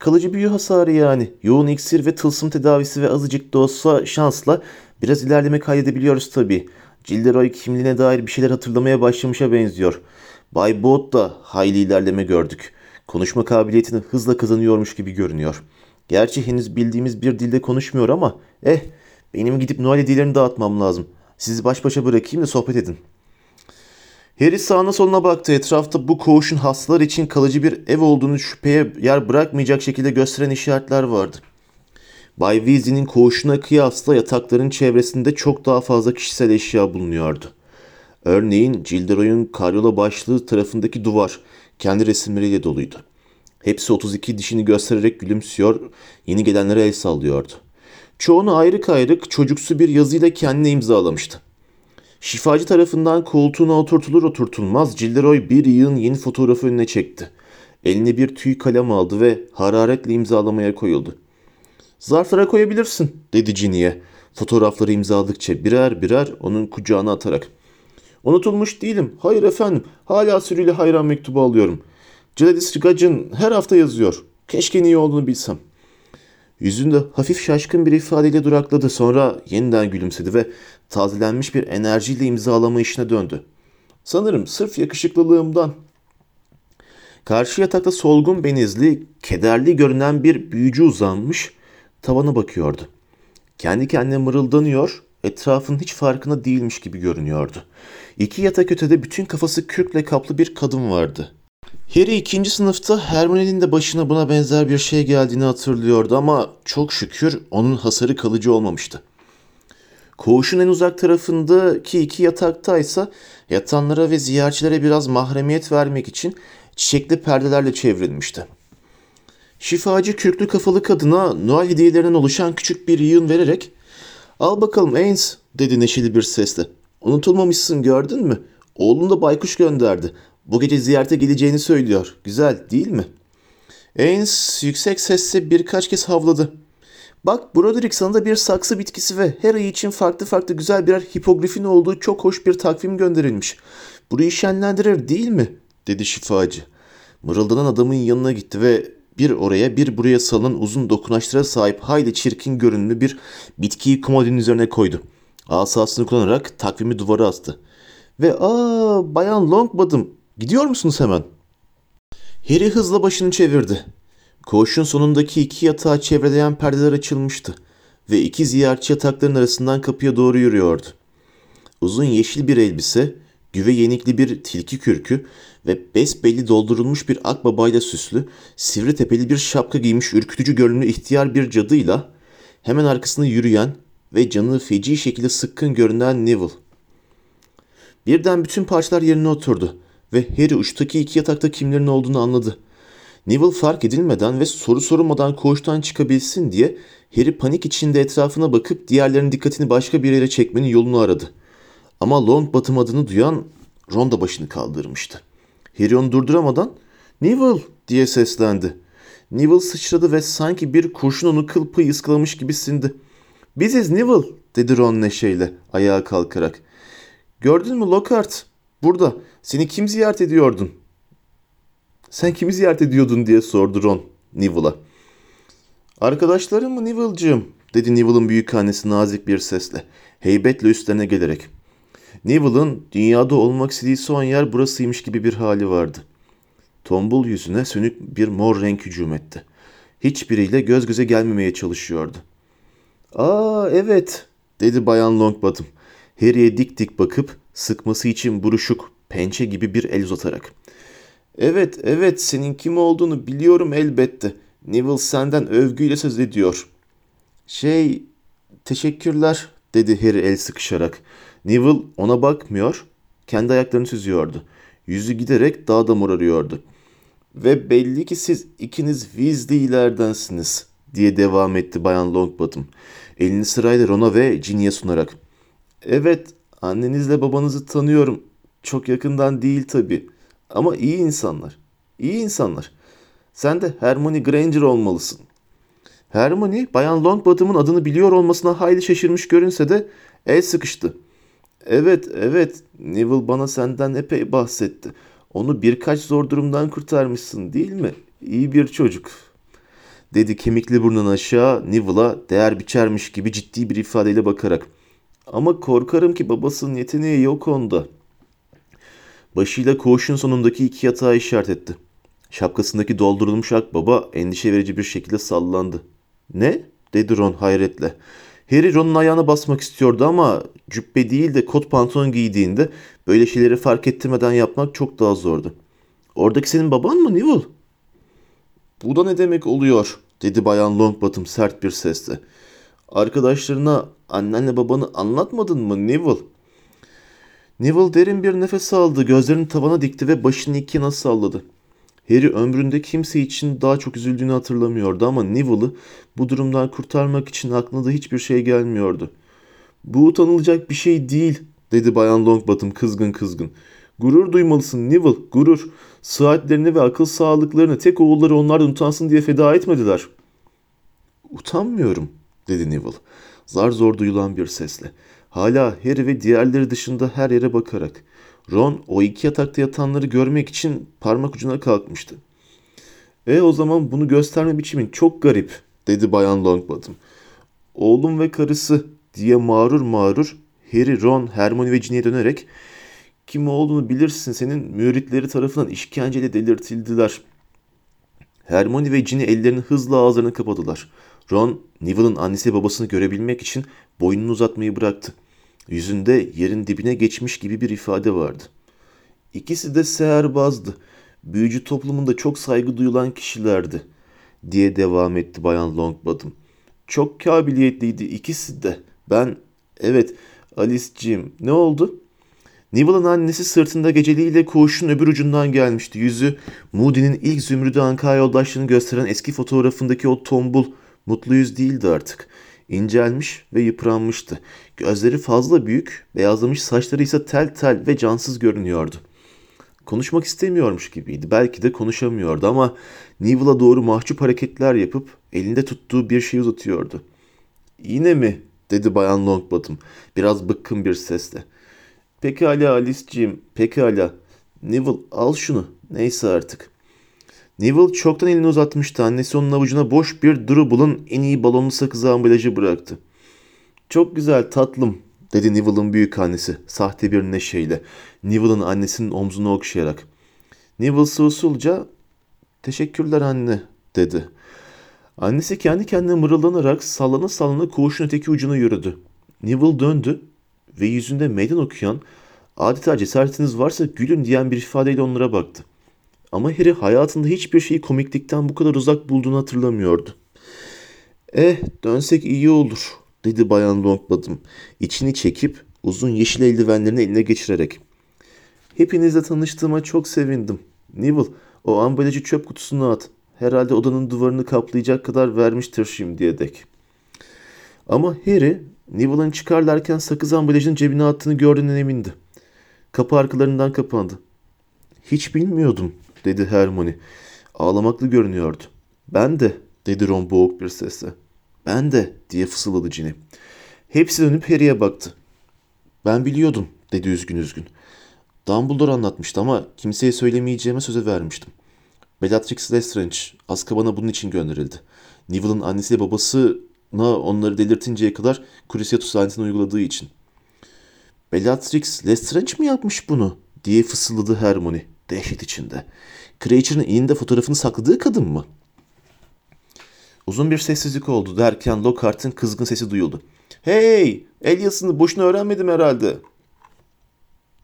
Kalıcı büyü hasarı yani. Yoğun iksir ve tılsım tedavisi ve azıcık da olsa şansla biraz ilerleme kaydedebiliyoruz tabii. Cilderoy kimliğine dair bir şeyler hatırlamaya başlamışa benziyor. Bay Boat da hayli ilerleme gördük. Konuşma kabiliyetini hızla kazanıyormuş gibi görünüyor. Gerçi henüz bildiğimiz bir dilde konuşmuyor ama eh benim gidip Noel hediyelerini dağıtmam lazım. Sizi baş başa bırakayım da sohbet edin. Harry sağına soluna baktı. Etrafta bu koğuşun hastalar için kalıcı bir ev olduğunu şüpheye yer bırakmayacak şekilde gösteren işaretler vardı. Bay Weasley'nin koğuşuna kıyasla yatakların çevresinde çok daha fazla kişisel eşya bulunuyordu. Örneğin Cilderoy'un karyola başlığı tarafındaki duvar kendi resimleriyle doluydu. Hepsi 32 dişini göstererek gülümsüyor, yeni gelenlere el sallıyordu. Çoğunu ayrık ayrık çocuksu bir yazıyla kendine imzalamıştı. Şifacı tarafından koltuğuna oturtulur oturtulmaz Cilderoy bir yığın yeni fotoğrafı önüne çekti. Eline bir tüy kalem aldı ve hararetle imzalamaya koyuldu. Zarflara koyabilirsin dedi Ginny'e. Fotoğrafları imzaladıkça birer birer onun kucağına atarak. Unutulmuş değilim. Hayır efendim. Hala sürüyle hayran mektubu alıyorum. Gladys Rigac'ın her hafta yazıyor. Keşke niye olduğunu bilsem. Yüzünde hafif şaşkın bir ifadeyle durakladı. Sonra yeniden gülümsedi ve tazelenmiş bir enerjiyle imzalama işine döndü. Sanırım sırf yakışıklılığımdan. Karşı yatakta solgun benizli, kederli görünen bir büyücü uzanmış, tavana bakıyordu. Kendi kendine mırıldanıyor, etrafın hiç farkında değilmiş gibi görünüyordu. İki yatak ötede bütün kafası kürkle kaplı bir kadın vardı. Harry ikinci sınıfta Hermione'nin de başına buna benzer bir şey geldiğini hatırlıyordu ama çok şükür onun hasarı kalıcı olmamıştı. Koğuşun en uzak tarafındaki iki yataktaysa yatanlara ve ziyaretçilere biraz mahremiyet vermek için çiçekli perdelerle çevrilmişti. Şifacı kürklü kafalı kadına Noel hediyelerinden oluşan küçük bir yığın vererek ''Al bakalım Ains'' dedi neşeli bir sesle. ''Unutulmamışsın gördün mü? Oğlun da baykuş gönderdi. Bu gece ziyarete geleceğini söylüyor. Güzel değil mi? Ains yüksek sesle birkaç kez havladı. Bak Broderick sana da bir saksı bitkisi ve her ay için farklı farklı güzel birer hipogrifin olduğu çok hoş bir takvim gönderilmiş. Burayı şenlendirir değil mi? dedi şifacı. Mırıldanan adamın yanına gitti ve bir oraya bir buraya salınan uzun dokunaçlara sahip hayli çirkin görünümlü bir bitkiyi komodinin üzerine koydu. Asasını kullanarak takvimi duvara astı. Ve aa bayan Longbottom Gidiyor musunuz hemen? Harry hızla başını çevirdi. Koğuşun sonundaki iki yatağı çevreleyen perdeler açılmıştı ve iki ziyaretçi yatakların arasından kapıya doğru yürüyordu. Uzun yeşil bir elbise, güve yenikli bir tilki kürkü ve besbelli doldurulmuş bir akbabayla süslü, sivri tepeli bir şapka giymiş ürkütücü görünümlü ihtiyar bir cadıyla hemen arkasında yürüyen ve canı feci şekilde sıkkın görünen Neville. Birden bütün parçalar yerine oturdu ve Harry uçtaki iki yatakta kimlerin olduğunu anladı. Neville fark edilmeden ve soru sorulmadan koğuştan çıkabilsin diye Harry panik içinde etrafına bakıp diğerlerinin dikkatini başka bir yere çekmenin yolunu aradı. Ama Longbottom adını duyan Ron da başını kaldırmıştı. Harry onu durduramadan Neville diye seslendi. Neville sıçradı ve sanki bir kurşun onu kıl ıskalamış gibi sindi. Biziz Neville dedi Ron neşeyle ayağa kalkarak. Gördün mü Lockhart? Burada. Seni kim ziyaret ediyordun? Sen kimi ziyaret ediyordun diye sordu Ron Neville'a. Arkadaşlarım mı Neville'cığım? dedi Neville'ın büyük annesi nazik bir sesle. Heybetle üstlerine gelerek. Neville'ın dünyada olmak istediği son yer burasıymış gibi bir hali vardı. Tombul yüzüne sönük bir mor renk hücum etti. Hiçbiriyle göz göze gelmemeye çalışıyordu. ''Aa evet'' dedi Bayan Longbottom. Harry'e dik dik bakıp sıkması için buruşuk, pençe gibi bir el uzatarak. Evet, evet senin kim olduğunu biliyorum elbette. Neville senden övgüyle söz ediyor. Şey, teşekkürler dedi Harry el sıkışarak. Neville ona bakmıyor, kendi ayaklarını süzüyordu. Yüzü giderek daha da morarıyordu. Ve belli ki siz ikiniz Weasley'lerdensiniz diye devam etti Bayan Longbottom. Elini sırayla Ron'a ve Ginny'e sunarak. Evet, annenizle babanızı tanıyorum. Çok yakından değil tabii. Ama iyi insanlar. İyi insanlar. Sen de Hermione Granger olmalısın. Hermione, Bayan Longbottom'un adını biliyor olmasına hayli şaşırmış görünse de el sıkıştı. Evet, evet, Neville bana senden epey bahsetti. Onu birkaç zor durumdan kurtarmışsın değil mi? İyi bir çocuk. Dedi kemikli burnunu aşağı Neville'a değer biçermiş gibi ciddi bir ifadeyle bakarak. Ama korkarım ki babasının yeteneği yok onda. Başıyla koğuşun sonundaki iki yatağa işaret etti. Şapkasındaki doldurulmuş akbaba endişe verici bir şekilde sallandı. Ne? dedi Ron hayretle. Harry Ron'un ayağına basmak istiyordu ama cübbe değil de kot pantolon giydiğinde böyle şeyleri fark ettirmeden yapmak çok daha zordu. Oradaki senin baban mı Neville? Bu da ne demek oluyor? dedi Bayan Longbottom sert bir sesle. Arkadaşlarına annenle babanı anlatmadın mı Neville? Neville derin bir nefes aldı, gözlerini tavana dikti ve başını iki yana salladı. Harry ömründe kimse için daha çok üzüldüğünü hatırlamıyordu ama Neville'ı bu durumdan kurtarmak için aklına da hiçbir şey gelmiyordu. Bu utanılacak bir şey değil, dedi Bayan Longbottom kızgın kızgın. Gurur duymalısın Neville, gurur. Sıhhatlerini ve akıl sağlıklarını tek oğulları onlardan utansın diye feda etmediler. Utanmıyorum, dedi Neville. Zar zor duyulan bir sesle. Hala Harry ve diğerleri dışında her yere bakarak. Ron o iki yatakta yatanları görmek için parmak ucuna kalkmıştı. E o zaman bunu gösterme biçimin çok garip, dedi Bayan Longbottom. Oğlum ve karısı diye mağrur mağrur Harry, Ron, Hermione ve Ginny'e dönerek kim olduğunu bilirsin senin müritleri tarafından işkenceyle delirtildiler. Hermione ve Ginny ellerini hızla ağızlarını kapadılar. Ron, Neville'ın annesi babasını görebilmek için boynunu uzatmayı bıraktı. Yüzünde yerin dibine geçmiş gibi bir ifade vardı. İkisi de seherbazdı. Büyücü toplumunda çok saygı duyulan kişilerdi, diye devam etti Bayan Longbottom. Çok kabiliyetliydi ikisi de. Ben, evet, Alice'ciğim, ne oldu? Neville'ın annesi sırtında geceliğiyle koğuşun öbür ucundan gelmişti. Yüzü Moody'nin ilk zümrüdü anka yoldaşlığını gösteren eski fotoğrafındaki o tombul, mutlu yüz değildi artık. İncelmiş ve yıpranmıştı. Gözleri fazla büyük, beyazlamış saçları ise tel tel ve cansız görünüyordu. Konuşmak istemiyormuş gibiydi. Belki de konuşamıyordu ama Neville'a doğru mahcup hareketler yapıp elinde tuttuğu bir şey uzatıyordu. Yine mi? dedi Bayan Longbottom biraz bıkkın bir sesle. Pekala Alice'ciğim, pekala. Neville al şunu. Neyse artık. Neville çoktan elini uzatmıştı. Annesi onun avucuna boş bir Drubble'ın en iyi balonlu sakızı ambalajı bıraktı. Çok güzel tatlım, dedi Neville'ın büyük annesi sahte bir neşeyle. Neville'ın annesinin omzunu okşayarak. Neville usulca teşekkürler anne dedi. Annesi kendi kendine mırıldanarak sallana sallana koğuşun öteki ucuna yürüdü. Neville döndü ve yüzünde meydan okuyan adeta cesaretiniz varsa gülün diyen bir ifadeyle onlara baktı. Ama Harry hayatında hiçbir şeyi komiklikten bu kadar uzak bulduğunu hatırlamıyordu. Eh dönsek iyi olur dedi Bayan Longbottom içini çekip uzun yeşil eldivenlerini eline geçirerek. Hepinizle tanıştığıma çok sevindim. Neville o ambalajı çöp kutusuna at. Herhalde odanın duvarını kaplayacak kadar vermiştir şimdiye dek. Ama Harry Neville'ın çıkarlarken sakız ambalajını cebine attığını gördüğünden emindi. Kapı arkalarından kapandı. Hiç bilmiyordum dedi Hermione. Ağlamaklı görünüyordu. Ben de dedi Ron boğuk bir sesle. Ben de diye fısıldadı Ginny. Hepsi dönüp Harry'e baktı. Ben biliyordum dedi üzgün üzgün. Dumbledore anlatmıştı ama kimseye söylemeyeceğime söze vermiştim. Bellatrix Lestrange Azkaban'a bunun için gönderildi. Neville'ın annesiyle babasına onları delirtinceye kadar Cruciatus lanetini uyguladığı için. Bellatrix Lestrange mi yapmış bunu? diye fısıldadı Hermione dehşet içinde. Creature'ın elinde fotoğrafını sakladığı kadın mı? Uzun bir sessizlik oldu derken Lockhart'ın kızgın sesi duyuldu. Hey! El yazısını boşuna öğrenmedim herhalde.